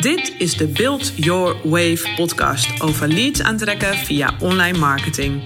Dit is de Build Your Wave podcast over leads aantrekken via online marketing.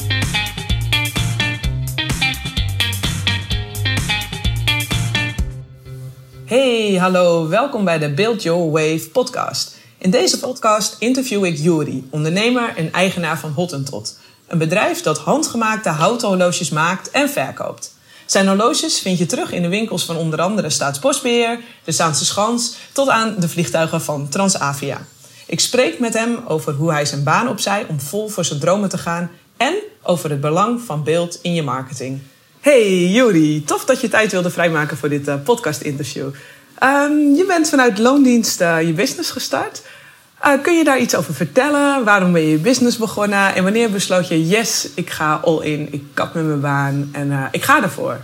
Hey, hallo, welkom bij de Build Your Wave podcast. In deze podcast interview ik Juri, ondernemer en eigenaar van Hottentot. Een bedrijf dat handgemaakte houten horloges maakt en verkoopt. Zijn horloges vind je terug in de winkels van onder andere Staatsbosbeheer, de Zaanse Schans, tot aan de vliegtuigen van Transavia. Ik spreek met hem over hoe hij zijn baan opzij om vol voor zijn dromen te gaan en over het belang van beeld in je marketing. Hey Juri, tof dat je tijd wilde vrijmaken voor dit uh, podcast-interview. Um, je bent vanuit loondienst uh, je business gestart. Uh, kun je daar iets over vertellen? Waarom ben je je business begonnen? En wanneer besloot je, yes, ik ga all in, ik kap met mijn baan en uh, ik ga ervoor?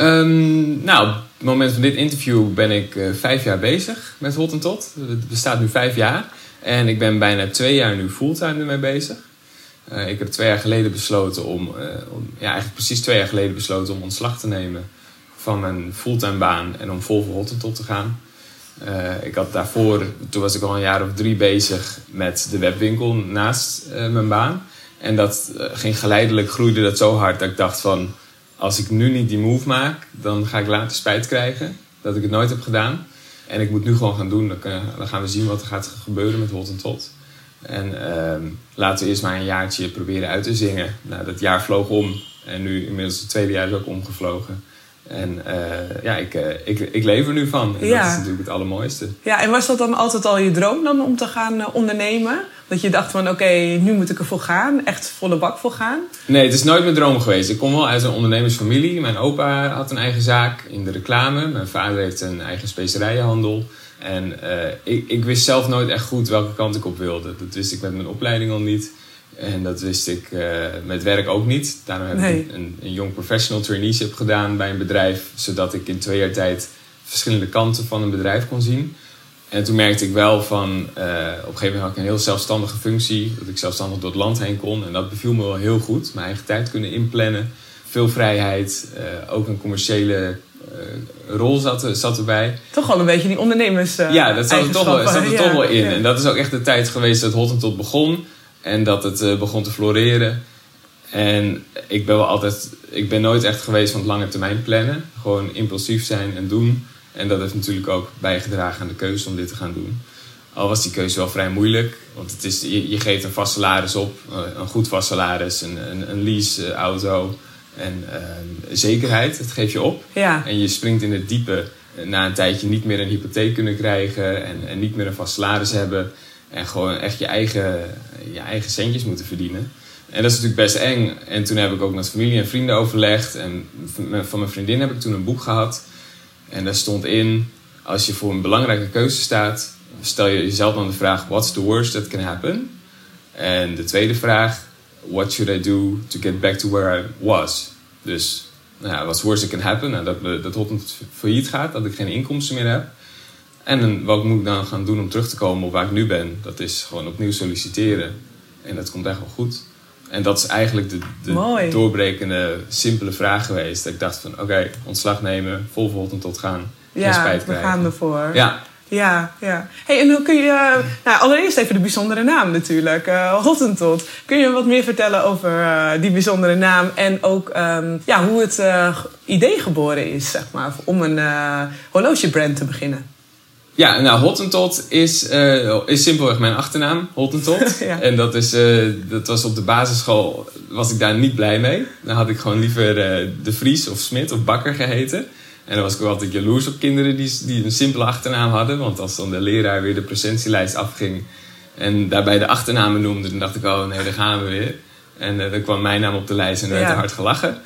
Um, nou, op het moment van dit interview ben ik uh, vijf jaar bezig met Hottentot. Het bestaat nu vijf jaar. En ik ben bijna twee jaar nu fulltime ermee bezig. ik heb twee jaar geleden besloten om, om, ja, eigenlijk precies twee jaar geleden besloten om ontslag te nemen van mijn fulltime baan en om vol voor Hottentot te gaan. Uh, ik had daarvoor, toen was ik al een jaar of drie bezig met de webwinkel naast uh, mijn baan. En dat uh, ging geleidelijk, groeide dat zo hard dat ik dacht van... als ik nu niet die move maak, dan ga ik later spijt krijgen dat ik het nooit heb gedaan. En ik moet nu gewoon gaan doen. Dan, dan gaan we zien wat er gaat gebeuren met Hot en Tot. En ehm, laten we eerst maar een jaartje proberen uit te zingen. Nou, dat jaar vloog om. En nu inmiddels het tweede jaar is ook omgevlogen. En uh, ja, ik, uh, ik, ik leef er nu van. En ja. dat is natuurlijk het allermooiste. Ja, en was dat dan altijd al je droom dan om te gaan uh, ondernemen? Dat je dacht van oké, okay, nu moet ik ervoor gaan. Echt volle bak voor gaan? Nee, het is nooit mijn droom geweest. Ik kom wel uit een ondernemersfamilie. Mijn opa had een eigen zaak in de reclame. Mijn vader heeft een eigen specerijenhandel. En ik, ik wist zelf nooit echt goed welke kant ik op wilde. Dat wist ik met mijn opleiding al niet. En dat wist ik uh, met werk ook niet. Daarom heb nee. ik een, een young professional traineeship gedaan bij een bedrijf. Zodat ik in twee jaar tijd verschillende kanten van een bedrijf kon zien. En toen merkte ik wel van, uh, op een gegeven moment had ik een heel zelfstandige functie. Dat ik zelfstandig door het land heen kon. En dat beviel me wel heel goed. Mijn eigen tijd kunnen inplannen. Veel vrijheid. Uh, ook een commerciële rol zat, zat erbij. Toch wel een beetje die ondernemers Ja, dat zat er, toch wel, zat er ja, toch wel in. Ja. En dat is ook echt de tijd geweest dat Hottentot begon. En dat het uh, begon te floreren. En ik ben wel altijd, ik ben nooit echt geweest van het lange termijn plannen. Gewoon impulsief zijn en doen. En dat heeft natuurlijk ook bijgedragen aan de keuze om dit te gaan doen. Al was die keuze wel vrij moeilijk. Want het is, je, je geeft een vast salaris op, een goed vast salaris, een, een, een lease auto en uh, zekerheid. Dat geef je op. Ja. En je springt in het diepe na een tijdje niet meer een hypotheek kunnen krijgen en, en niet meer een vast salaris hebben. En gewoon echt je eigen, je eigen centjes moeten verdienen. En dat is natuurlijk best eng. En toen heb ik ook met familie en vrienden overlegd. En van mijn vriendin heb ik toen een boek gehad. En daar stond in, als je voor een belangrijke keuze staat, stel je jezelf dan de vraag, what's the worst that can happen? En de tweede vraag, what should I do to get back to where I was? Dus, nou ja, what's worst that can happen? Nou, dat, dat Hotland failliet gaat, dat ik geen inkomsten meer heb. En wat moet ik dan gaan doen om terug te komen op waar ik nu ben? Dat is gewoon opnieuw solliciteren. En dat komt echt wel goed. En dat is eigenlijk de, de doorbrekende, simpele vraag geweest. Dat ik dacht van, oké, ontslag nemen, vol volgend tot gaan. Ja, spijt we gaan ervoor. Ja. Ja, ja. Hey, en hoe kun je... Nou, allereerst even de bijzondere naam natuurlijk. Uh, Hottentot. Kun je wat meer vertellen over uh, die bijzondere naam... en ook um, ja, hoe het uh, idee geboren is, zeg maar... om een horlogebrand te beginnen? Ja, nou, Hottentot is, uh, is simpelweg mijn achternaam, Hottentot. ja. En dat, is, uh, dat was op de basisschool, was ik daar niet blij mee. Dan had ik gewoon liever uh, De Vries of Smit of Bakker geheten. En dan was ik ook altijd jaloers op kinderen die, die een simpele achternaam hadden. Want als dan de leraar weer de presentielijst afging en daarbij de achternamen noemde, dan dacht ik, oh nee, daar gaan we weer. En dan kwam mijn naam op de lijst en er werd ja. hard gelachen.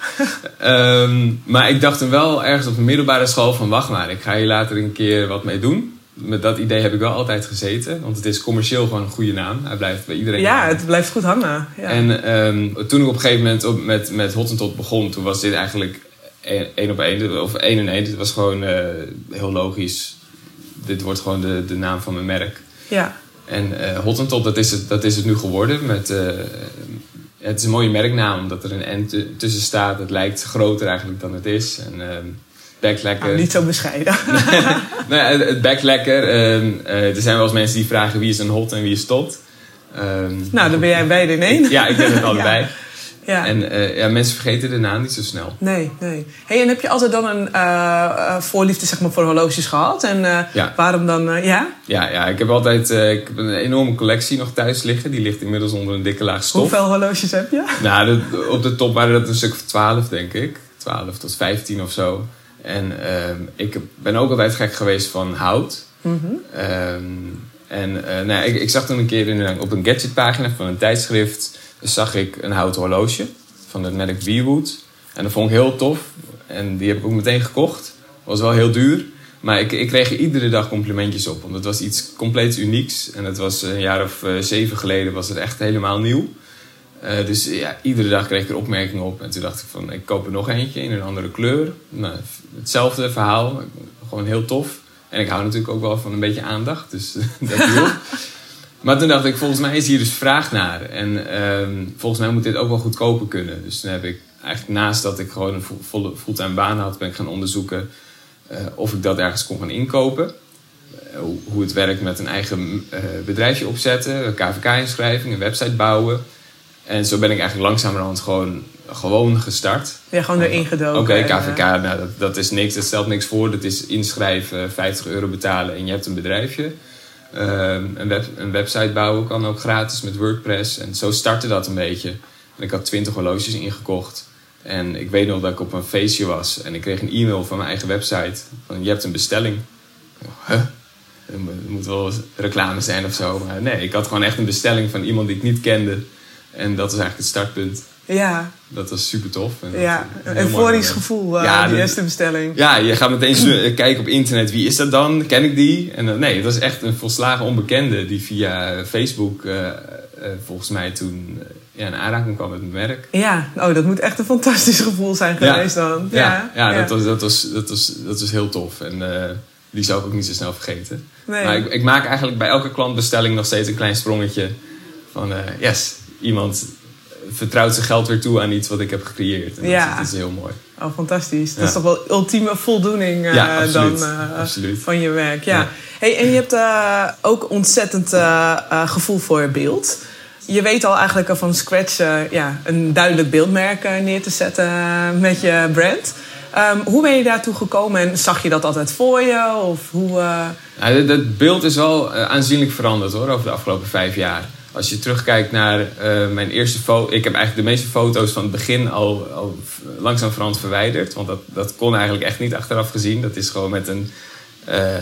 um, maar ik dacht toen wel ergens op de middelbare school van, wacht maar, ik ga hier later een keer wat mee doen met dat idee heb ik wel altijd gezeten. Want het is commercieel gewoon een goede naam. Hij blijft bij iedereen Ja, hangen. het blijft goed hangen. Ja. En um, toen ik op een gegeven moment op, met, met Hottentot begon... toen was dit eigenlijk één op één. Of één en één. Het was gewoon uh, heel logisch. Dit wordt gewoon de, de naam van mijn merk. Ja. En uh, Hottentot, dat is, het, dat is het nu geworden. Met, uh, het is een mooie merknaam, omdat er een N tussen staat. Het lijkt groter eigenlijk dan het is. En, backlekker. Nou, niet zo bescheiden. nou, ja, het backlekker. eh, er zijn wel eens mensen die vragen wie is een hot en wie is tot. Ehm, nou, dan ben jij beide in één. ja, ik ben het allebei. Ja. En eh, ja, mensen vergeten de naam niet zo snel. Nee, nee. Hey, en heb je altijd dan een eh, voorliefde zeg maar, voor horloges gehad? En Ja. waarom dan, ja? Ja, ja ik heb altijd ik heb een enorme collectie nog thuis liggen. Die ligt inmiddels onder een dikke laag stof. Hoeveel horloges heb je? Nou, op de top waren dat een stuk of 12, denk ik. 12 tot 15 of zo. En ehm, ik ben ook altijd gek geweest van hout. Ehm, en eh, nou, ja, ik, ik zag toen een keer in op een gadgetpagina van een tijdschrift... zag ik een houten horloge van het merk Weewood. En dat vond ik heel tof. En die heb ik ook meteen gekocht. Was wel heel duur. Maar ik, ik kreeg er iedere dag complimentjes op. Want het was iets compleet unieks. En het was een jaar of eh, zeven geleden was het echt helemaal nieuw. Eh, dus ja, iedere dag kreeg ik er opmerkingen op. En toen dacht ik van, ik koop er nog eentje in een andere kleur. Nou, hetzelfde verhaal. Gewoon heel tof. En ik hou natuurlijk ook wel van een beetje aandacht. Dus dat hielp. Maar toen dacht ik, volgens mij is hier dus vraag naar. En ehm, volgens mij moet dit ook wel goedkoper kunnen. Dus toen heb ik eigenlijk naast dat ik gewoon een vo- volle fulltime baan had... ben ik gaan onderzoeken eh, of ik dat ergens kon gaan inkopen. Eh, hoe, het werkt met een eigen bedrijfje opzetten. Een KVK-inschrijving, een website bouwen. En zo ben ik eigenlijk langzamerhand gewoon, gewoon gestart. Ja, gewoon erin gedoken. Oké, En, eh, KVK, nou, dat, dat is niks, dat stelt niks voor. Dat is inschrijven, 50 euro betalen en je hebt een bedrijfje. Ehm, een, web, een website bouwen kan ook gratis met WordPress. En zo startte dat een beetje. En ik had 20 horloges ingekocht. En ik weet nog dat ik op een feestje was en ik kreeg een e-mail van mijn eigen website. Van je hebt een bestelling. Huh? Moet- er moet wel reclame zijn of zo. Maar nee, ik had gewoon echt een bestelling van iemand die ik niet kende. En dat was eigenlijk het startpunt. Ja, Dat was super tof. En ja. dat- een euforisch gevoel, eh, Ja, die dat- eerste bestelling. Ja, je gaat meteen eh, kijken op internet. Wie is dat dan? Ken ik die? En dan, nee, het was echt een volslagen onbekende die via Facebook eh, eh, volgens mij toen eh, ja, in aanraking kwam met het merk. Ja, oh, dat moet echt een fantastisch gevoel zijn Ja. geweest dan. Ja, ja, Dat, was, dat, was, dat, was, dat was heel tof. En eh, die zou ik ook niet zo snel vergeten. Nee. Maar ik, ik maak eigenlijk bij elke klantbestelling nog steeds een klein sprongetje. Van eh, yes, iemand vertrouwt zijn geld weer toe aan iets wat ik heb gecreëerd. En Ja. dat, is- heel mooi. Oh, fantastisch. Dat Ja. is toch wel ultieme voldoening eh, Ja, absoluut. dan eh, van je werk. Ja. Hey, en je hebt eh, ook ontzettend gevoel voor beeld. Je weet al eigenlijk al van scratch ja, een duidelijk beeldmerk neer te zetten met je brand. Ehm, hoe ben je daartoe gekomen en zag je dat altijd voor je? Of hoe, Ja, dat- beeld is wel aanzienlijk veranderd hoor, over de afgelopen vijf jaar. Als je terugkijkt naar eh, mijn eerste foto. Ik heb eigenlijk de meeste foto's van het begin al, al langzaam veranderd verwijderd. Want dat, dat kon eigenlijk echt niet achteraf gezien. Dat is gewoon met een, eh,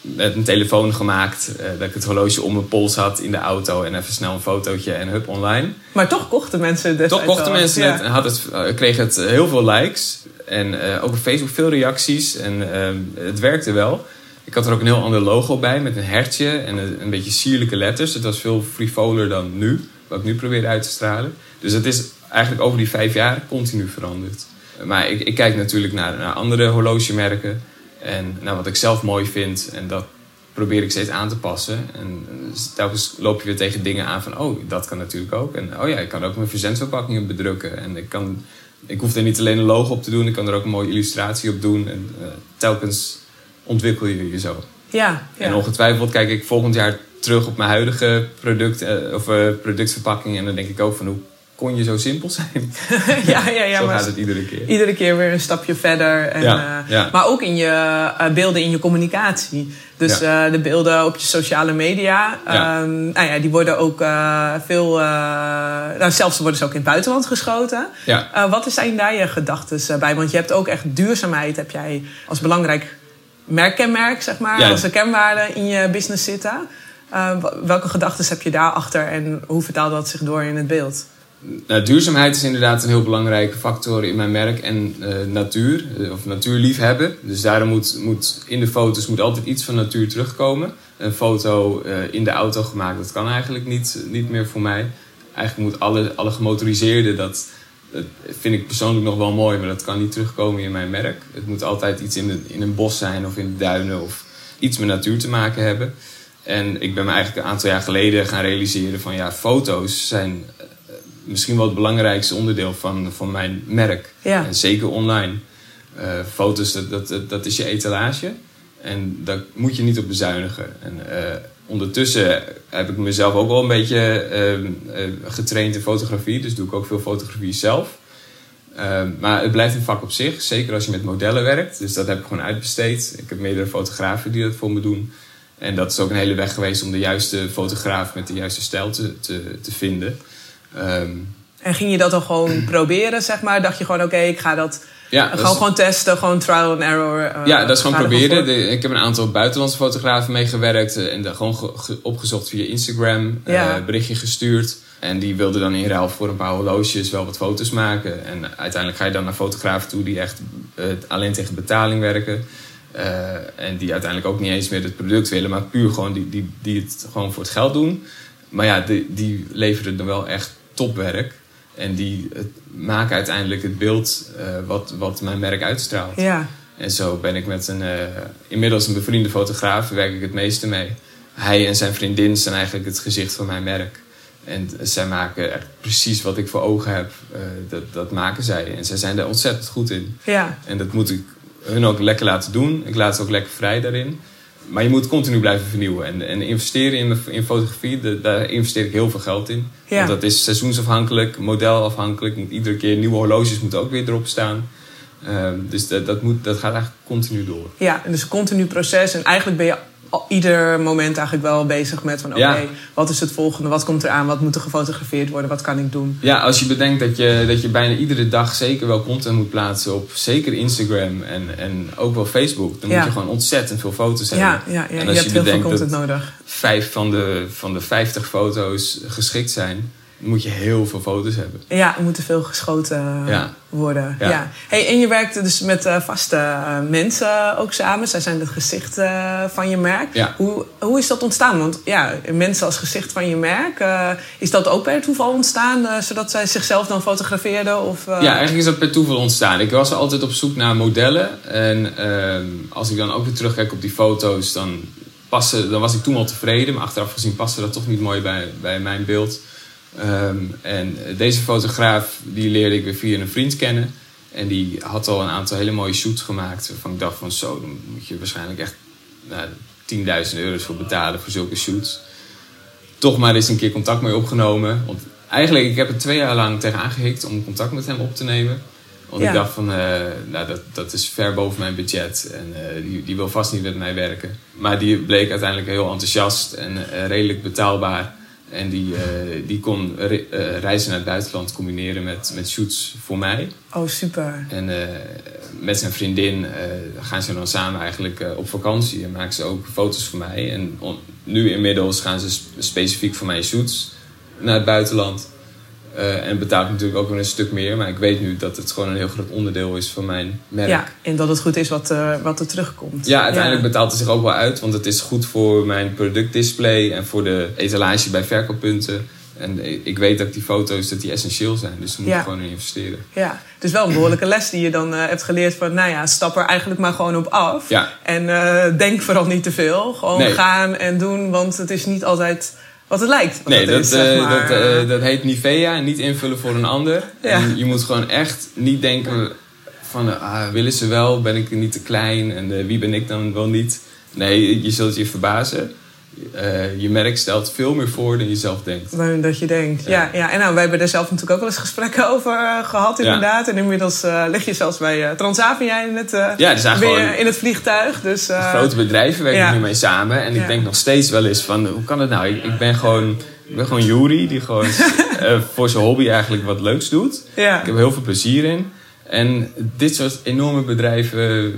met een telefoon gemaakt. eh, dat ik het horloge om mijn pols had in de auto. En even snel een fotootje en hup online. Maar toch kochten mensen het Toch kochten mensen ja. het en had het, kreeg het heel veel likes. En ook op Facebook veel reacties. En ehm, het werkte wel. Ik had er ook een heel ander logo bij met een hertje en een, een beetje sierlijke letters. Het was veel frivoler dan nu, wat ik nu probeer uit te stralen. Dus het is eigenlijk over die vijf jaar continu veranderd. Maar ik, ik kijk natuurlijk naar, naar andere horlogemerken en naar wat ik zelf mooi vind. En dat probeer ik steeds aan te passen. En eh, telkens loop je weer tegen dingen aan van, oh, dat kan natuurlijk ook. En oh ja, ik kan ook mijn verzendverpakkingen bedrukken. En ik, kan, ik hoef er niet alleen een logo op te doen, ik kan er ook een mooie illustratie op doen. En eh, telkens ontwikkel je je zo. Ja, ja. En ongetwijfeld kijk ik volgend jaar terug op mijn huidige product, eh, of, eh, productverpakking. En dan denk ik ook van, hoe kon je zo simpel zijn? ja, ja, ja, zo maar gaat het iedere keer. iedere keer weer een stapje verder. En, Ja, eh. Maar ook in je beelden in je communicatie. Dus de beelden op je sociale media, Ja. ehm, nou ja, die worden ook veel. nou, zelfs worden ze ook in het buitenland geschoten. Ja. Wat zijn daar je gedachten bij? Want je hebt ook echt duurzaamheid, heb jij als belangrijk merkkenmerk, zeg maar, Ja. als een kenwaarde in je business zitten. Eh, welke gedachten heb je daarachter en hoe vertaalt dat zich door in het beeld? Nou, duurzaamheid is inderdaad een heel belangrijke factor in mijn merk. En eh, natuur, eh, of natuurliefhebben. Dus daarom moet, moet in de foto's moet altijd iets van natuur terugkomen. Een foto in de auto gemaakt, dat kan eigenlijk niet, niet meer voor mij. Eigenlijk moet alle, alle gemotoriseerde, dat, dat vind ik persoonlijk nog wel mooi, maar dat kan niet terugkomen in mijn merk. Het moet altijd iets in, de, in een bos zijn of in de duinen of iets met natuur te maken hebben. En ik ben me eigenlijk een aantal jaar geleden gaan realiseren van ja, foto's zijn misschien wel het belangrijkste onderdeel van, van mijn merk. Ja. En zeker online. Uh, foto's, dat, dat, dat is je etalage. En daar moet je niet op bezuinigen. En uh, ondertussen heb ik mezelf ook wel een beetje uh, getraind in fotografie. Dus doe ik ook veel fotografie zelf. maar het blijft een vak op zich. Zeker als je met modellen werkt. Dus dat heb ik gewoon uitbesteed. Ik heb meerdere fotografen die dat voor me doen. En dat is ook een hele weg geweest om de juiste fotograaf met de juiste stijl te, te, te vinden. Um, en ging je dat dan gewoon proberen, zeg maar? Dacht je gewoon, oké, ik ga dat ja, gewoon, gewoon testen, gewoon trial and error. Uh, ja, dat is gewoon proberen. ik heb een aantal buitenlandse fotografen meegewerkt uh, en gewoon opgezocht via Instagram, uh, berichtje gestuurd. En die wilden dan in ruil voor een paar horloges wel wat foto's maken. En uiteindelijk ga je dan naar fotografen toe die echt alleen tegen betaling werken. en die uiteindelijk ook niet eens meer het product willen, maar puur gewoon die, die, die het gewoon voor het geld doen. Maar ja, die, die leveren dan wel echt topwerk. En die het, maken uiteindelijk het beeld uh, wat, wat mijn merk uitstraalt. Ja. En zo ben ik met een, uh, inmiddels een bevriende fotograaf, werk ik het meeste mee. Hij en zijn vriendin zijn eigenlijk het gezicht van mijn merk. En zij maken echt precies wat ik voor ogen heb. Uh, dat, dat maken zij. En zij zijn er ontzettend goed in. Ja. En dat moet ik hun ook lekker laten doen. Ik laat ze ook lekker vrij daarin. Maar je moet continu blijven vernieuwen. En, en investeren in, in fotografie, daar investeer ik heel veel geld in. Want dat is seizoensafhankelijk, modelafhankelijk. Moet iedere keer nieuwe horloges moeten ook weer erop staan. Ehm, dus dat, dat, moet, dat gaat eigenlijk continu door. Ja, dus een continu proces. En eigenlijk ben je ieder moment eigenlijk wel bezig met van oké, wat is het volgende, wat komt eraan, wat moet er gefotografeerd worden, wat kan ik doen? Ja, als je bedenkt dat je, dat je bijna iedere dag zeker wel content moet plaatsen op zeker Instagram en, en ook wel Facebook, dan moet je gewoon ontzettend veel foto's hebben. Ja, ja, ja. en als je, hebt je heel veel content nodig. Vijf van de, van de 50 foto's geschikt zijn, moet je heel veel foto's hebben. Ja, er moeten veel geschoten worden. Ja. Hey, en je werkt dus met uh, vaste uh, mensen ook samen. Zij zijn het gezicht uh, van je merk. Hoe, hoe is dat ontstaan? Want ja, mensen als gezicht van je merk, is dat ook per toeval ontstaan? zodat zij zichzelf dan fotografeerden? Of, Ja, eigenlijk is dat per toeval ontstaan. Ik was altijd op zoek naar modellen. En ehm, als ik dan ook weer terugkijk op die foto's, dan, passen, dan was ik toen al tevreden. Maar achteraf gezien paste dat toch niet mooi bij, bij mijn beeld. Um, en deze fotograaf die leerde ik weer via een vriend kennen. En die had al een aantal hele mooie shoots gemaakt. Waarvan ik dacht van zo, dan moet je waarschijnlijk echt nou, 10.000 euro's voor betalen voor zulke shoots. Toch maar eens een keer contact mee opgenomen. Want eigenlijk, ik heb er twee jaar lang tegen aangehikt om contact met hem op te nemen. Want ik dacht van, uh, nou, dat, dat is ver boven mijn budget. En uh, die, die wil vast niet met mij werken. Maar die bleek uiteindelijk heel enthousiast en uh, redelijk betaalbaar. En die, uh, die kon re uh, reizen naar het buitenland combineren met, met shoots voor mij. Oh, super. En uh, met zijn vriendin gaan ze dan samen eigenlijk op vakantie en maken ze ook foto's voor mij. En nu inmiddels gaan ze specifiek voor mij shoots naar het buitenland. Uh, en betaalt natuurlijk ook weer een stuk meer. Maar ik weet nu dat het gewoon een heel groot onderdeel is van mijn merk. Ja, en dat het goed is wat, uh, wat er terugkomt. Ja, uiteindelijk betaalt het zich ook wel uit. Want het is goed voor mijn productdisplay en voor de etalage bij verkooppunten. En ik weet dat die foto's dat die essentieel zijn. Dus daar moet je gewoon in investeren. Ja, het is wel een behoorlijke les die je dan uh, hebt geleerd van... nou ja, stap er eigenlijk maar gewoon op af. Ja. En denk vooral niet te veel. Gewoon gaan en doen, want het is niet altijd wat het lijkt. nee, dat, is, uh, dat, uh, dat heet Nivea, niet invullen voor een ander. Ja. En je moet gewoon echt niet denken van, ah, willen ze wel, ben ik niet te klein en uh, wie ben ik dan wel niet. Nee, je zult je verbazen. Uh, je merk stelt veel meer voor dan je zelf denkt. Dan dat je denkt, ja. ja, En nou, wij hebben er zelf natuurlijk ook wel eens gesprekken over uh, gehad, inderdaad. En inmiddels uh, lig je zelfs bij Transavia in het, ja, dus weer in het vliegtuig. Dus, grote bedrijven werken ja. nu mee samen. En ik denk nog steeds wel eens van, hoe kan het nou? Ik, ik ben gewoon... Ik ben gewoon Juri, die gewoon voor zijn hobby eigenlijk wat leuks doet. Ik heb heel veel plezier in. En dit soort enorme bedrijven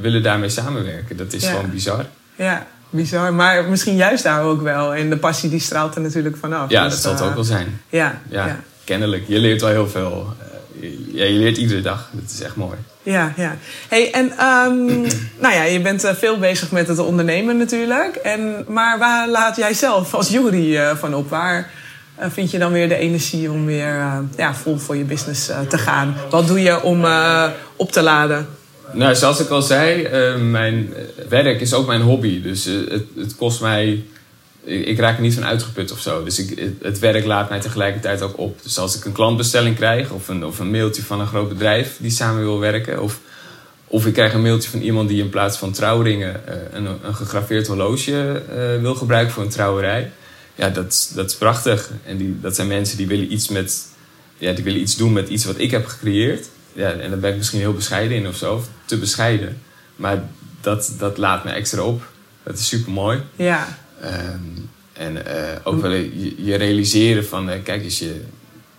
willen daarmee samenwerken. Dat is gewoon bizar. Ja, bizar. Maar misschien juist daar ook wel. En de passie die straalt er natuurlijk vanaf. Ja, dus, dat zal het ook wel zijn. Ja, ja, kennelijk. Je leert wel heel veel. Uh, ja, je leert iedere dag. Dat is echt mooi. Ja, ja. Hey, en um, nou ja, je bent uh, veel bezig met het ondernemen natuurlijk. En, maar waar laat jij zelf als jury van op? Waar vind je dan weer de energie om weer ja, vol voor je business te gaan? Wat doe je om op te laden? Nou, zoals ik al zei, uh, mijn werk is ook mijn hobby. Dus uh, het, het, kost mij. Ik, raak er niet van uitgeput of zo. Dus ik, het, werk laat mij tegelijkertijd ook op. Dus als ik een klantbestelling krijg, of een, of een mailtje van een groot bedrijf die samen wil werken, of Of ik krijg een mailtje van iemand die in plaats van trouwringen eh, een, een gegraveerd horloge eh, wil gebruiken voor een trouwerij. Ja, dat, dat is prachtig. En die, dat zijn mensen die willen iets met, ja, die willen iets doen met iets wat ik heb gecreëerd. Ja, en daar ben ik misschien heel bescheiden in of zo, of te bescheiden. Maar dat, dat laat me extra op. Dat is super mooi. Ja, Ehm, en eh, ook wel je, je realiseren van, eh, kijk eens, je,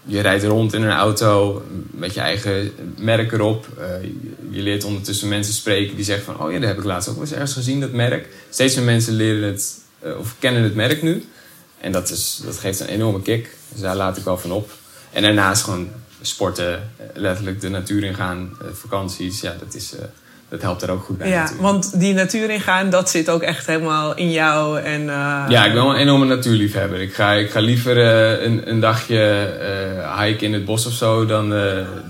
je rijdt rond in een auto met je eigen merk erop. Eh, je, leert ondertussen mensen spreken die zeggen van, oh ja, dat heb ik laatst ook wel eens ergens gezien, dat merk. Steeds meer mensen leren het, of kennen het merk nu. En dat, is, dat geeft een enorme kick. Dus daar laat ik wel van op. En daarnaast gewoon sporten, eh, letterlijk de natuur ingaan, eh, vakanties. Ja, dat, is, eh, dat helpt er ook goed bij ja natuurlijk. want die natuur ingaan, dat zit ook echt helemaal in jou. En, Ja, ik ben wel een enorme natuurliefhebber. Ik ga, ik ga liever een, een dagje eh hiken in het bos of zo dan,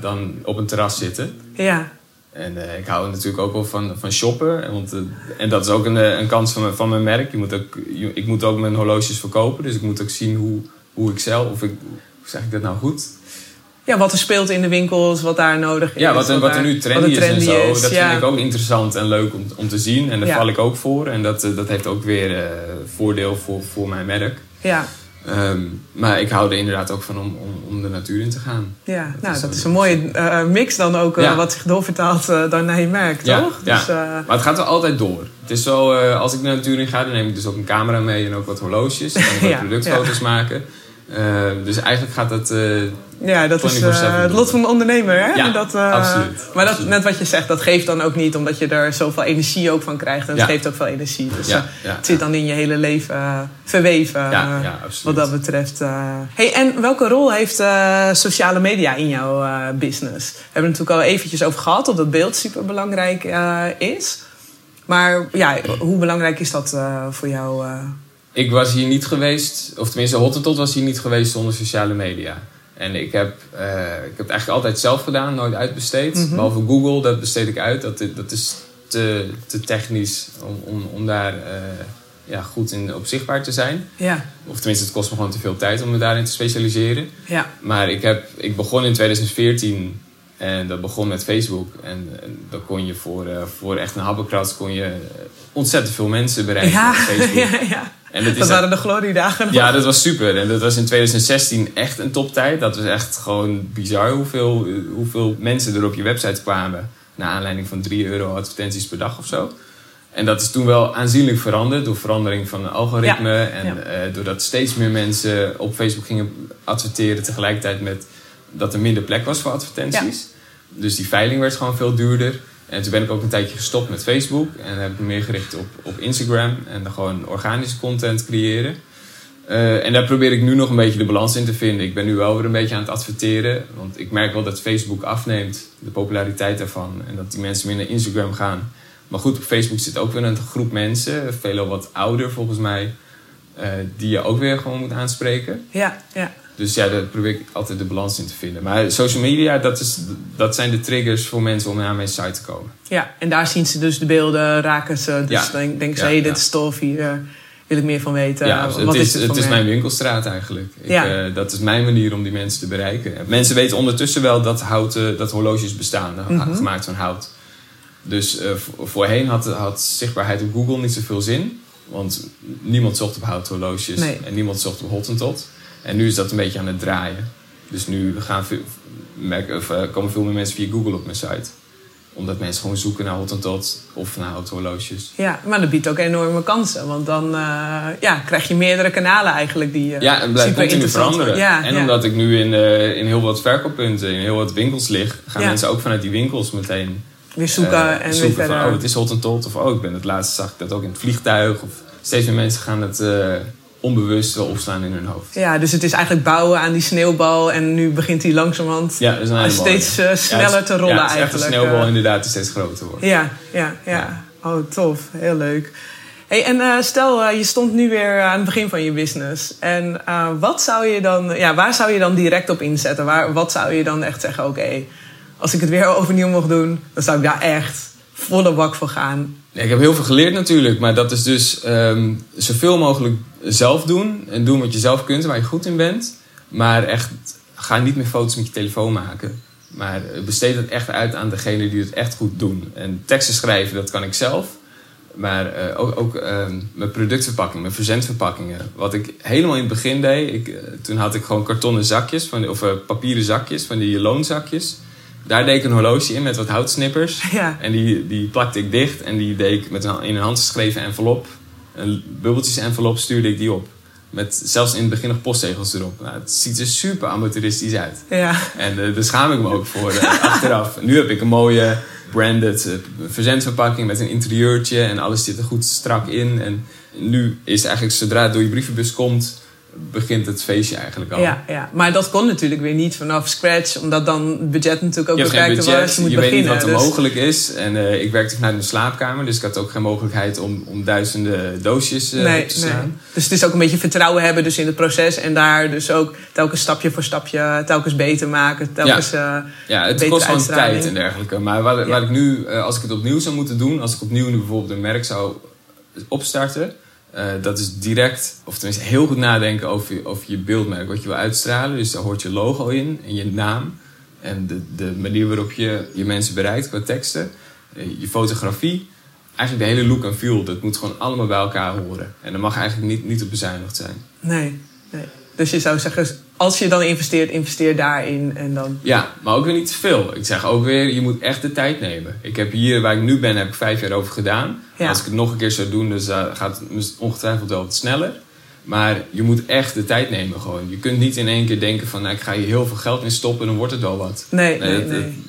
dan op een terras zitten. Ja, En ik hou natuurlijk ook wel van, van shoppen. En, Want, en dat is ook een, een kans van, mijn- van mijn merk. Je moet ook, je- ik moet ook mijn horloges verkopen. Dus ik moet ook zien hoe, hoe ik zelf... Of ik, hoe zeg ik dat nou goed? Ja, wat er speelt in de winkels, wat daar nodig is. Ja, wat, er- wat er nu trendy, wat er is en zo. Dat ja. vind ik ook interessant en leuk om, om te zien. En daar Ja. val ik ook voor. En dat, eh, dat heeft ook weer eh, voordeel voor, voor mijn merk. Ja, Ehm, maar ik hou er inderdaad ook van om, om, om de natuur in te gaan. ja. nou, is dat zo. is een mooie eh, mix dan ook, Ja. wat zich doorvertaalt dan naar je merk, Ja, toch? ja. Dus, Maar het gaat wel altijd door. Het is zo, als ik de natuur in ga, dan neem ik dus ook een camera mee en ook wat horloges. En ook wat productfoto's maken. Eh, dus eigenlijk gaat dat... Ja, dat is 24/7 eh, het lot van de ondernemer, hè? Ja, dat, eh, absoluut. Maar dat, Absoluut. net wat je zegt, dat geeft dan ook niet, omdat je er zoveel energie ook van krijgt. En het Ja. geeft ook veel energie. Dus Ja, eh, ja, het zit dan in je hele leven verweven, Ja, ja, absoluut. wat dat betreft. Hey, en welke rol heeft sociale media in jouw business? We hebben het natuurlijk al eventjes over gehad, dat het beeld super belangrijk is. Maar ja, hoe belangrijk is dat voor jou? ik was hier niet geweest, of tenminste Hottentot was hier niet geweest zonder sociale media. En ik heb, eh, ik heb het eigenlijk altijd zelf gedaan, nooit uitbesteed. Mhm. Behalve Google, dat besteed ik uit. Dat, dat is te, te technisch om, om, om daar eh, ja, goed in, op zichtbaar te zijn. Ja, Of tenminste, het kost me gewoon te veel tijd om me daarin te specialiseren. ja, Maar ik, heb, ik begon in 2014 en dat begon met Facebook. En, en dan kon je voor, eh, voor echt een habbekrats kon je ontzettend veel mensen bereiken ja, op Facebook. ja, ja. En dat is Dat waren de gloriedagen. ja, dat was super. En dat was in 2016 echt een toptijd. Dat was echt gewoon bizar hoeveel, hoeveel mensen er op je website kwamen. Naar aanleiding van 3 euro advertenties per dag of zo. En dat is toen wel aanzienlijk veranderd door verandering van het algoritme. en ja. eh, doordat steeds meer mensen op Facebook gingen adverteren tegelijkertijd met dat er minder plek was voor advertenties. Dus die veiling werd gewoon veel duurder. En toen ben ik ook een tijdje gestopt met Facebook. En heb ik me meer gericht op, op Instagram. En dan gewoon organische content creëren. Eh, en daar probeer ik nu nog een beetje de balans in te vinden. Ik ben nu wel weer een beetje aan het adverteren. Want ik merk wel dat Facebook afneemt, de populariteit daarvan. En dat die mensen meer naar Instagram gaan. Maar goed, op Facebook zit ook weer een groep mensen. Veelal wat ouder volgens mij. eh, die je ook weer gewoon moet aanspreken. Ja, ja. Dus ja, daar probeer ik altijd de balans in te vinden. Maar social media, dat, is, dat zijn de triggers voor mensen om naar mijn site te komen. Ja, en daar zien ze dus de beelden, raken ze. Dus Ja. dan denk- denken ze, Ja, hé, dit ja. is tof, hier eh, wil ik meer van weten. ja, Wat het is, dit het voor is mijn winkelstraat eigenlijk. Ik, Ja. eh, dat is mijn manier om die mensen te bereiken. Mensen weten ondertussen wel dat, houten, dat horloges bestaan, Mhm. gemaakt van hout. Dus eh, vo- voorheen had, had zichtbaarheid op Google niet zoveel zin. Want niemand zocht op houthorloges Nee. en niemand zocht op Hottentot. En nu is dat een beetje aan het draaien. Dus nu gaan veel, of, eh, komen veel meer mensen via Google op mijn site. Omdat mensen gewoon zoeken naar Hottentot of naar houthorloges. Ja, maar dat biedt ook enorme kansen. Want dan eh, ja, krijg je meerdere kanalen eigenlijk die eh, Ja, en blijft continu veranderen. Ja, en ja. omdat ik nu in, in heel wat verkooppunten, in heel wat winkels lig, gaan Ja. mensen ook vanuit die winkels meteen weer zoeken en weer verder. van, oh, het is Hottentot. Of, oh, ik ben het laatste, zag ik dat ook in het vliegtuig. Of steeds meer mensen gaan het onbewust wel opslaan in hun hoofd. Ja, dus het is eigenlijk bouwen aan die sneeuwbal. En nu begint die langzamerhand Ja, steeds eh, sneller Ja, het is- te rollen ja, het is eigenlijk. echt een sneeuwbal eh. inderdaad die steeds groter wordt. Ja, ja, ja. Oh, tof. Heel leuk. Hey, en eh, stel, je stond nu weer aan het begin van je business. En wat zou je dan, ja, waar zou je dan direct op inzetten? Waar, wat zou je dan echt zeggen, oké, als ik het weer overnieuw mocht doen, dan zou ik daar echt volle bak voor gaan. Ja, ik heb heel veel geleerd natuurlijk, maar dat is dus ehm, zoveel mogelijk zelf doen. En doen wat je zelf kunt, waar je goed in bent. Maar echt, ga niet meer foto's met je telefoon maken. Maar besteed het echt uit aan degene die het echt goed doen. En teksten schrijven, dat kan ik zelf. Maar eh, ook, ook ehm, mijn productverpakking, mijn verzendverpakkingen. Wat ik helemaal in het begin deed, ik, eh, toen had ik gewoon kartonnen zakjes, van, of uh, papieren zakjes, van die loonzakjes. Daar deed ik een horloge in met wat houtsnippers. Ja. En die, die plakte ik dicht en die deed ik met een, in een handgeschreven envelop, een bubbeltjes envelop, stuurde ik die op. Met zelfs in het begin nog postzegels erop. Nou, het ziet er super amateuristisch uit. Ja. En daar schaam ik me ook voor achteraf. Nu heb ik een mooie branded uh, verzendverpakking met een interieurtje en alles zit er goed strak in. En nu is eigenlijk zodra het door je brievenbus komt, begint het feestje eigenlijk al. Ja, ja, maar dat kon natuurlijk weer niet vanaf scratch, omdat dan het budget natuurlijk ook beperkt was. Je, moet je weet niet wat er dus- mogelijk is. En uh, ik werkte vanuit mijn slaapkamer, dus ik had ook geen mogelijkheid om, om duizenden doosjes uh, nee, te slaan. Nee. Dus het is ook een beetje vertrouwen hebben dus in het proces en daar dus ook telkens stapje voor stapje telkens beter maken. Telkens, ja. Uh, ja, het kost gewoon tijd en dergelijke. Maar waar, ik nu, als ik het opnieuw zou moeten doen, als ik opnieuw nu bijvoorbeeld een merk zou opstarten uh, dat is direct, of tenminste heel goed nadenken over, over je beeldmerk, wat je wil uitstralen. Dus daar hoort je logo in en je naam. En de, de manier waarop je je mensen bereikt qua teksten. Uh, je fotografie. Eigenlijk de hele look en feel. Dat moet gewoon allemaal bij elkaar horen. En dat mag eigenlijk niet, niet op bezuinigd zijn. Nee, nee. Dus je zou zeggen, als je dan investeert, investeer daarin en dan... Ja, maar ook weer niet te veel. Ik zeg ook weer, je moet echt de tijd nemen. Ik heb hier, waar ik nu ben, heb ik vijf jaar over gedaan. Ja. Als ik het nog een keer zou doen, dus, uh, gaat het ongetwijfeld wel wat sneller. Maar je moet echt de tijd nemen gewoon. Je kunt niet in één keer denken van, nou, ik ga hier heel veel geld in stoppen en dan wordt het wel wat. Nee, nee, nee. nee.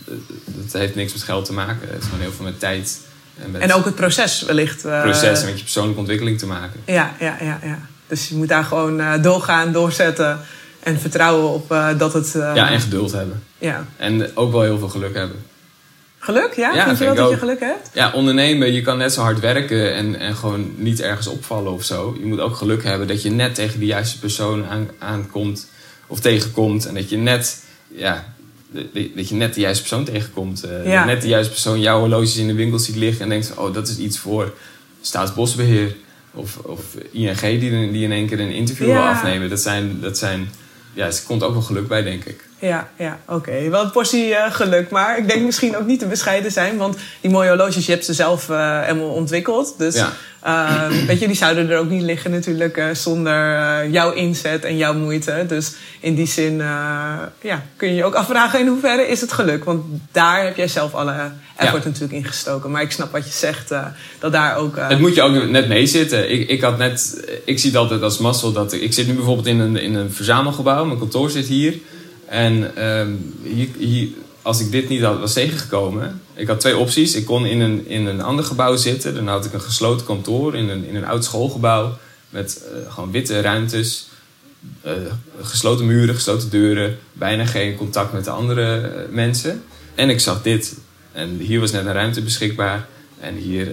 Dat, heeft niks met geld te maken. Het is gewoon heel veel met tijd. En, met en ook het proces wellicht. Uh... Proces en met je persoonlijke ontwikkeling te maken. Ja, ja, ja, ja. Dus je moet daar gewoon uh, doorgaan, doorzetten. En vertrouwen op uh, dat het... Uh, ja, en geduld hebben. Ja. En ook wel heel veel geluk hebben. Geluk, ja? ja vind je wel dat je geluk hebt? Ja, ondernemen, je kan net zo hard werken en, en gewoon niet ergens opvallen of zo. Je moet ook geluk hebben dat je net tegen de juiste persoon aan, aankomt of tegenkomt. En dat je net, ja, dat je net de juiste persoon tegenkomt. Uh, ja. Net de juiste persoon jouw horloges in de winkel ziet liggen en denkt: oh, dat is iets voor Staatsbosbeheer. Of, of ING die, die in één keer een interview wil afnemen. Dat zijn, dat zijn, ja, er komt ook wel geluk bij, denk ik. Ja, ja oké. Wel een portie uh, geluk. Maar ik denk misschien ook niet te bescheiden zijn. Want die mooie horloges, je hebt ze zelf uh, helemaal ontwikkeld. Dus ja. uh, weet je, die zouden er ook niet liggen natuurlijk uh, zonder jouw inzet en jouw moeite. Dus in die zin ja, kun je je ook afvragen in hoeverre is het geluk. Want daar heb jij zelf alle effort ja. natuurlijk in gestoken. Maar ik snap wat je zegt, dat daar ook... het moet je ook net mee zitten. Ik, ik, had net, ik zie het altijd als mazzel dat... Ik zit nu bijvoorbeeld in een, in een verzamelgebouw. Mijn kantoor zit hier... En um, hier, als ik dit niet had, was tegengekomen. Ik had twee opties. Ik kon in een, in een ander gebouw zitten. Dan had ik een gesloten kantoor in een, in een oud schoolgebouw. Met uh, gewoon witte ruimtes. Uh, gesloten muren, gesloten deuren. Bijna geen contact met de andere uh, mensen. En ik zag dit. En hier was net een ruimte beschikbaar. En hier,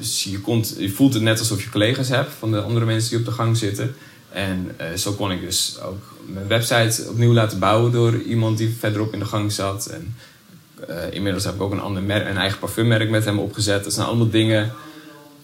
je, komt, je voelt het net alsof je collega's hebt van de andere mensen die op de gang zitten. En zo kon ik dus ook mijn website opnieuw laten bouwen door iemand die verderop in de gang zat. En uh, inmiddels heb ik ook een, ander merk, een eigen parfummerk met hem opgezet. Dat zijn allemaal dingen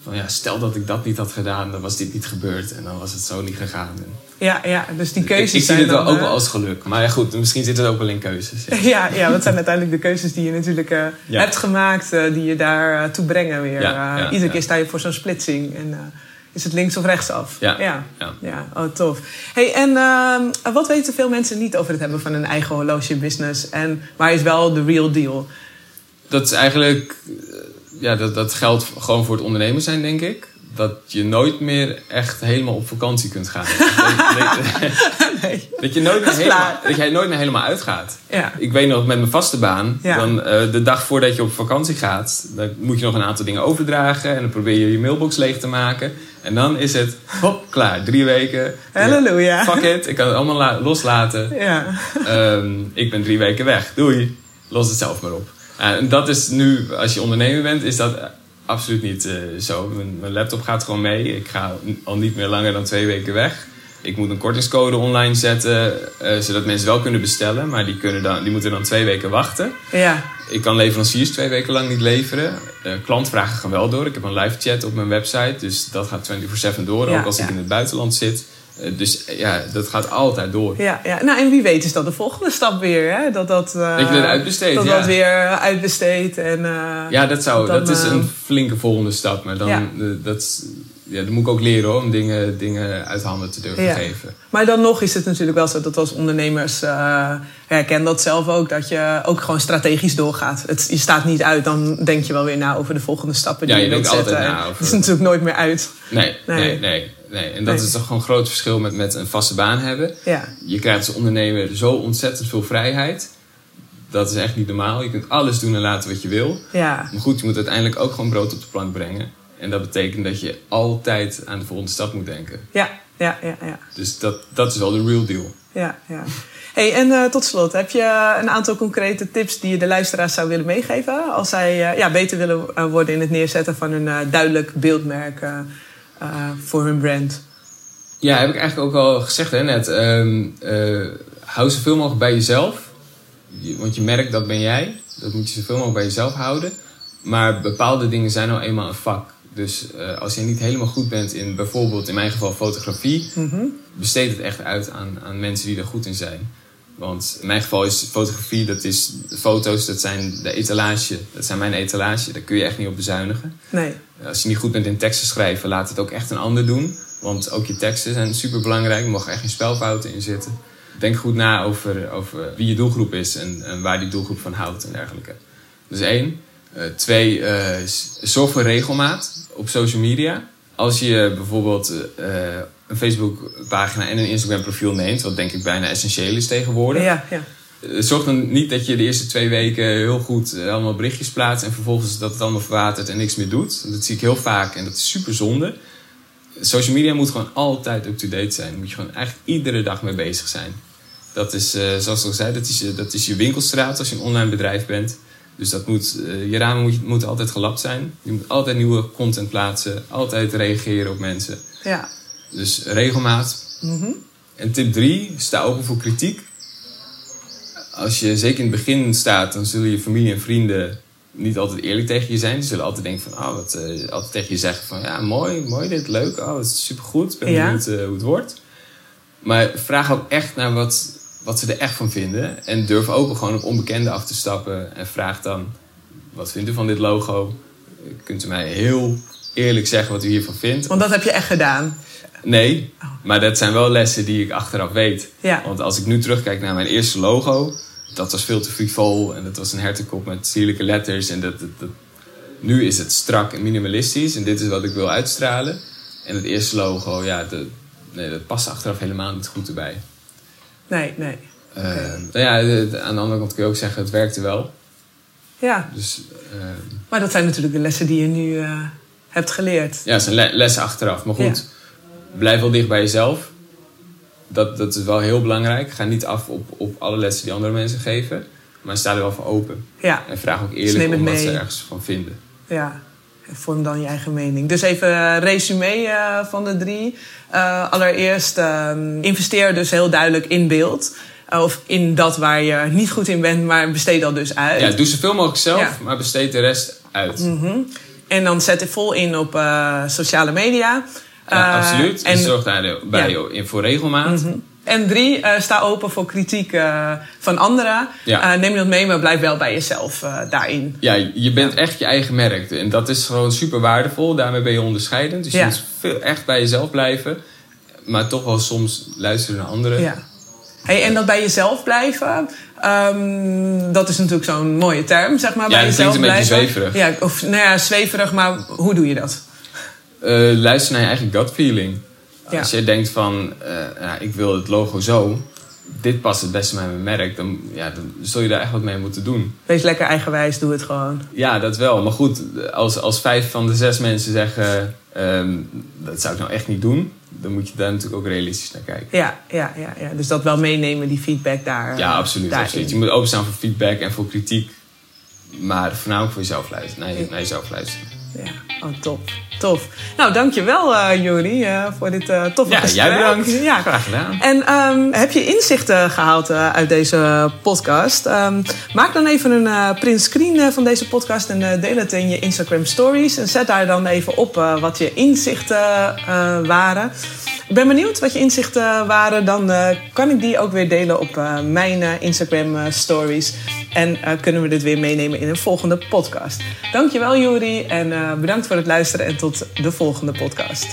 van ja, stel dat ik dat niet had gedaan, dan was dit niet gebeurd en dan was het zo niet gegaan. Ja, ja dus die keuzes. Ik, ik zie het wel ook wel als geluk. Maar ja, goed, misschien zit het ook wel in keuzes. Ja, ja, ja dat zijn uiteindelijk de keuzes die je natuurlijk uh, ja. hebt gemaakt, uh, die je daar uh, toe brengen weer. Ja, iedere keer sta je voor zo'n splitsing. En, is het links of rechtsaf? Ja. Ja. ja. ja. Oh, tof. Hey, en uh, wat weten veel mensen niet over het hebben van een eigen horlogebusiness? En waar is wel de real deal? Dat is eigenlijk... Ja, dat, dat geldt gewoon voor het ondernemen zijn, denk ik. Dat je nooit meer echt helemaal op vakantie kunt gaan. nee. Dat, je nooit meer helemaal, dat jij nooit meer helemaal uitgaat. Ja. Ik weet nog, met mijn vaste baan... Ja. Dan, uh, de dag voordat je op vakantie gaat... dan moet je nog een aantal dingen overdragen... en dan probeer je je mailbox leeg te maken... En dan is het, hop, klaar. Drie weken. Halleluja. Fuck it, ik kan het allemaal loslaten. Ja. Um, ik ben drie weken weg. Doei. Los het zelf maar op. En dat is nu, als je ondernemer bent, is dat absoluut niet uh, zo. Mijn, mijn, laptop gaat gewoon mee. Ik ga al niet meer langer dan twee weken weg. Ik moet een kortingscode online zetten, uh, zodat mensen wel kunnen bestellen. Maar die, kunnen dan, die moeten dan twee weken wachten. Ja. Ik kan leveranciers twee weken lang niet leveren. Uh, klantvragen gaan wel door. Ik heb een live chat op mijn website. Dus dat gaat 24-7 door, ja, ook als ja. ik in het buitenland zit. Eh, dus eh, ja, dat gaat altijd door. Ja, ja, nou en wie weet is dat de volgende stap weer, hè? Dat dat, eh, Dat je dat uitbesteedt, Dat ja. dat weer uitbesteedt en... Ja, dat, zou, dan, dat is een flinke volgende stap. Maar dan, Ja. dat, ja, dat moet ik ook leren hoor, om dingen, dingen uit handen te durven Ja. geven. Maar dan nog is het natuurlijk wel zo dat als ondernemers... eh herken dat zelf ook, dat je ook gewoon strategisch doorgaat. Het, je staat niet uit, dan denk je wel weer na over de volgende stappen die Ja, je, je wilt denkt altijd zetten. na over- Het is natuurlijk nooit meer uit. Nee, Nee. nee, nee. Nee, En dat Nee. is toch gewoon een groot verschil met, met een vaste baan hebben. Ja, Je krijgt als ondernemer zo ontzettend veel vrijheid. Dat is echt niet normaal. Je kunt alles doen en laten wat je wil. ja, Maar goed, je moet uiteindelijk ook gewoon brood op de plank brengen. En dat betekent dat je altijd aan de volgende stap moet denken. ja, ja, ja, ja. Dus dat, dat is wel de real deal. ja, ja. Hey, en eh, tot slot, heb je een aantal concrete tips die je de luisteraars zou willen meegeven? Als zij eh, ja, beter willen eh, worden in het neerzetten van een duidelijk beeldmerk voor hun brand. Ja, heb ik eigenlijk ook al gezegd hè, net. Eh, hou zoveel mogelijk bij jezelf. Je- want je merkt dat ben jij. Dat moet je zoveel mogelijk bij jezelf houden. Maar bepaalde dingen zijn nou eenmaal een vak. Dus eh, als je niet helemaal goed bent in bijvoorbeeld in mijn geval fotografie, besteed het echt uit aan, aan mensen die er goed in zijn. Want in mijn geval is fotografie, dat is de foto's, dat zijn de etalage. Dat zijn mijn etalage. Daar kun je echt niet op bezuinigen. Nee, Als je niet goed bent in teksten schrijven, laat het ook echt een ander doen. Want ook je teksten zijn super belangrijk. Er mogen echt geen spelfouten in zitten. Denk goed na over, over wie je doelgroep is en, en waar die doelgroep van houdt en dergelijke. Dus één. Eh, twee, s- zorg voor regelmaat op social media. Als je bijvoorbeeld eh, een Facebook-pagina en een Instagram-profiel neemt, wat denk ik bijna essentieel is tegenwoordig. ja, ja. Zorg dan niet dat je de eerste twee weken heel goed eh, allemaal berichtjes plaatst en vervolgens dat het allemaal verwatert en niks meer doet. Dat zie ik heel vaak en dat is super zonde. Social media moet gewoon altijd up-to-date zijn. Daar moet je gewoon eigenlijk iedere dag mee bezig zijn. Dat is, eh, zoals ik al zei, dat is, je, dat is je winkelstraat als je een online bedrijf bent. Dus dat moet, eh, je ramen moet, moeten altijd gelapt zijn. Je moet altijd nieuwe content plaatsen. Altijd reageren op mensen. ja. Dus regelmaat. En tip 3, sta open voor kritiek. Als je zeker in het begin staat, dan zullen je familie en vrienden niet altijd eerlijk tegen je zijn. Die zullen altijd denken van, oh, wat, eh, altijd tegen je zeggen van, ja, mooi, mooi dit, leuk, oh, het is supergoed. Ik ben Ja. benieuwd eh, hoe het wordt. Maar vraag ook echt naar wat, wat ze er echt van vinden. En durf ook gewoon op onbekende af te stappen. En vraag dan, wat vindt u van dit logo? Kunt u mij heel eerlijk zeggen wat u hiervan vindt? Want dat heb je echt gedaan. Nee, maar dat zijn wel lessen die ik achteraf weet. Ja. Want als ik nu terugkijk naar mijn eerste logo, dat was veel te frivol en dat was een hertenkop met sierlijke letters. En dat, dat, dat- nu is het strak en minimalistisch en dit is wat ik wil uitstralen. En het eerste logo, ja, de, nee, dat past achteraf helemaal niet goed erbij. Nee, nee. Eh, nou ja, aan de andere kant kun je ook zeggen, het werkte wel. Ja, Dus eh, maar dat zijn natuurlijk de lessen die je nu eh, hebt geleerd. ja, het zijn le- lessen achteraf. Maar goed, blijf wel dicht bij jezelf. Dat, dat is wel heel belangrijk. Ga niet af op, op alle lessen die andere mensen geven. Maar sta er wel voor open. Ja, En vraag ook Dus eerlijk om wat mee. ze ergens van vinden. ja. En Vorm dan je eigen mening. Dus even eh, resume eh, van de drie. Eh, allereerst, ehm, investeer dus heel duidelijk in beeld. Eh, of in dat waar je niet goed in bent, maar besteed dat dus uit. Ja, doe zoveel mogelijk zelf, Ja. maar besteed de rest uit. En dan zet er vol in op sociale media. Ja, Eh, absoluut. En zorg daarbij Ja. in voor regelmaat. en drie, eh, sta open voor kritiek eh, van anderen. Ja. Eh, neem dat mee, maar blijf wel bij jezelf daarin. Ja, je bent echt je eigen merk. En dat is gewoon super waardevol. Daarmee ben je onderscheidend. Dus Ja. je moet veel, echt bij jezelf blijven. Maar toch wel soms luisteren naar anderen. Ja. Hey, en dat bij jezelf blijven, ehm, dat is natuurlijk zo'n mooie term, zeg maar. Ja, bij dat jezelf klinkt een beetje blijven. zweverig. Ja, of nou ja, zweverig, maar hoe doe je dat? Eh, luister naar je eigen gut feeling. Ja. Als je denkt van, eh, ja, ik wil het logo zo. Dit past het beste bij mijn merk. Dan, ja, dan zul je daar echt wat mee moeten doen. Wees lekker eigenwijs, doe het gewoon. Ja, dat wel. Maar goed, als, als vijf van de zes mensen zeggen... ehm, dat zou ik nou echt niet doen... dan moet je daar natuurlijk ook realistisch naar kijken. Ja, ja, ja, ja. dus dat wel meenemen, die feedback daar. Ja, absoluut, daarin. absoluut. Je moet openstaan voor feedback en voor kritiek. Maar voornamelijk voor jezelf luisteren. Naar, je- naar jezelf luisteren. Ja, oh, top. Tof. Nou, dankjewel uh, Juri eh, voor dit eh toffe Ja, gesprek. jij bedankt. Ja. Graag gedaan. En ehm, heb je inzichten gehaald eh, uit deze podcast? Ehm, maak dan even een print screen van deze podcast en deel het in je Instagram stories. En zet daar dan even op wat je inzichten waren. Ik ben benieuwd wat je inzichten waren. Dan kan ik die ook weer delen op mijn Instagram stories. En kunnen we dit weer meenemen in een volgende podcast. Dankjewel Juri en bedankt voor het luisteren en tot de volgende podcast.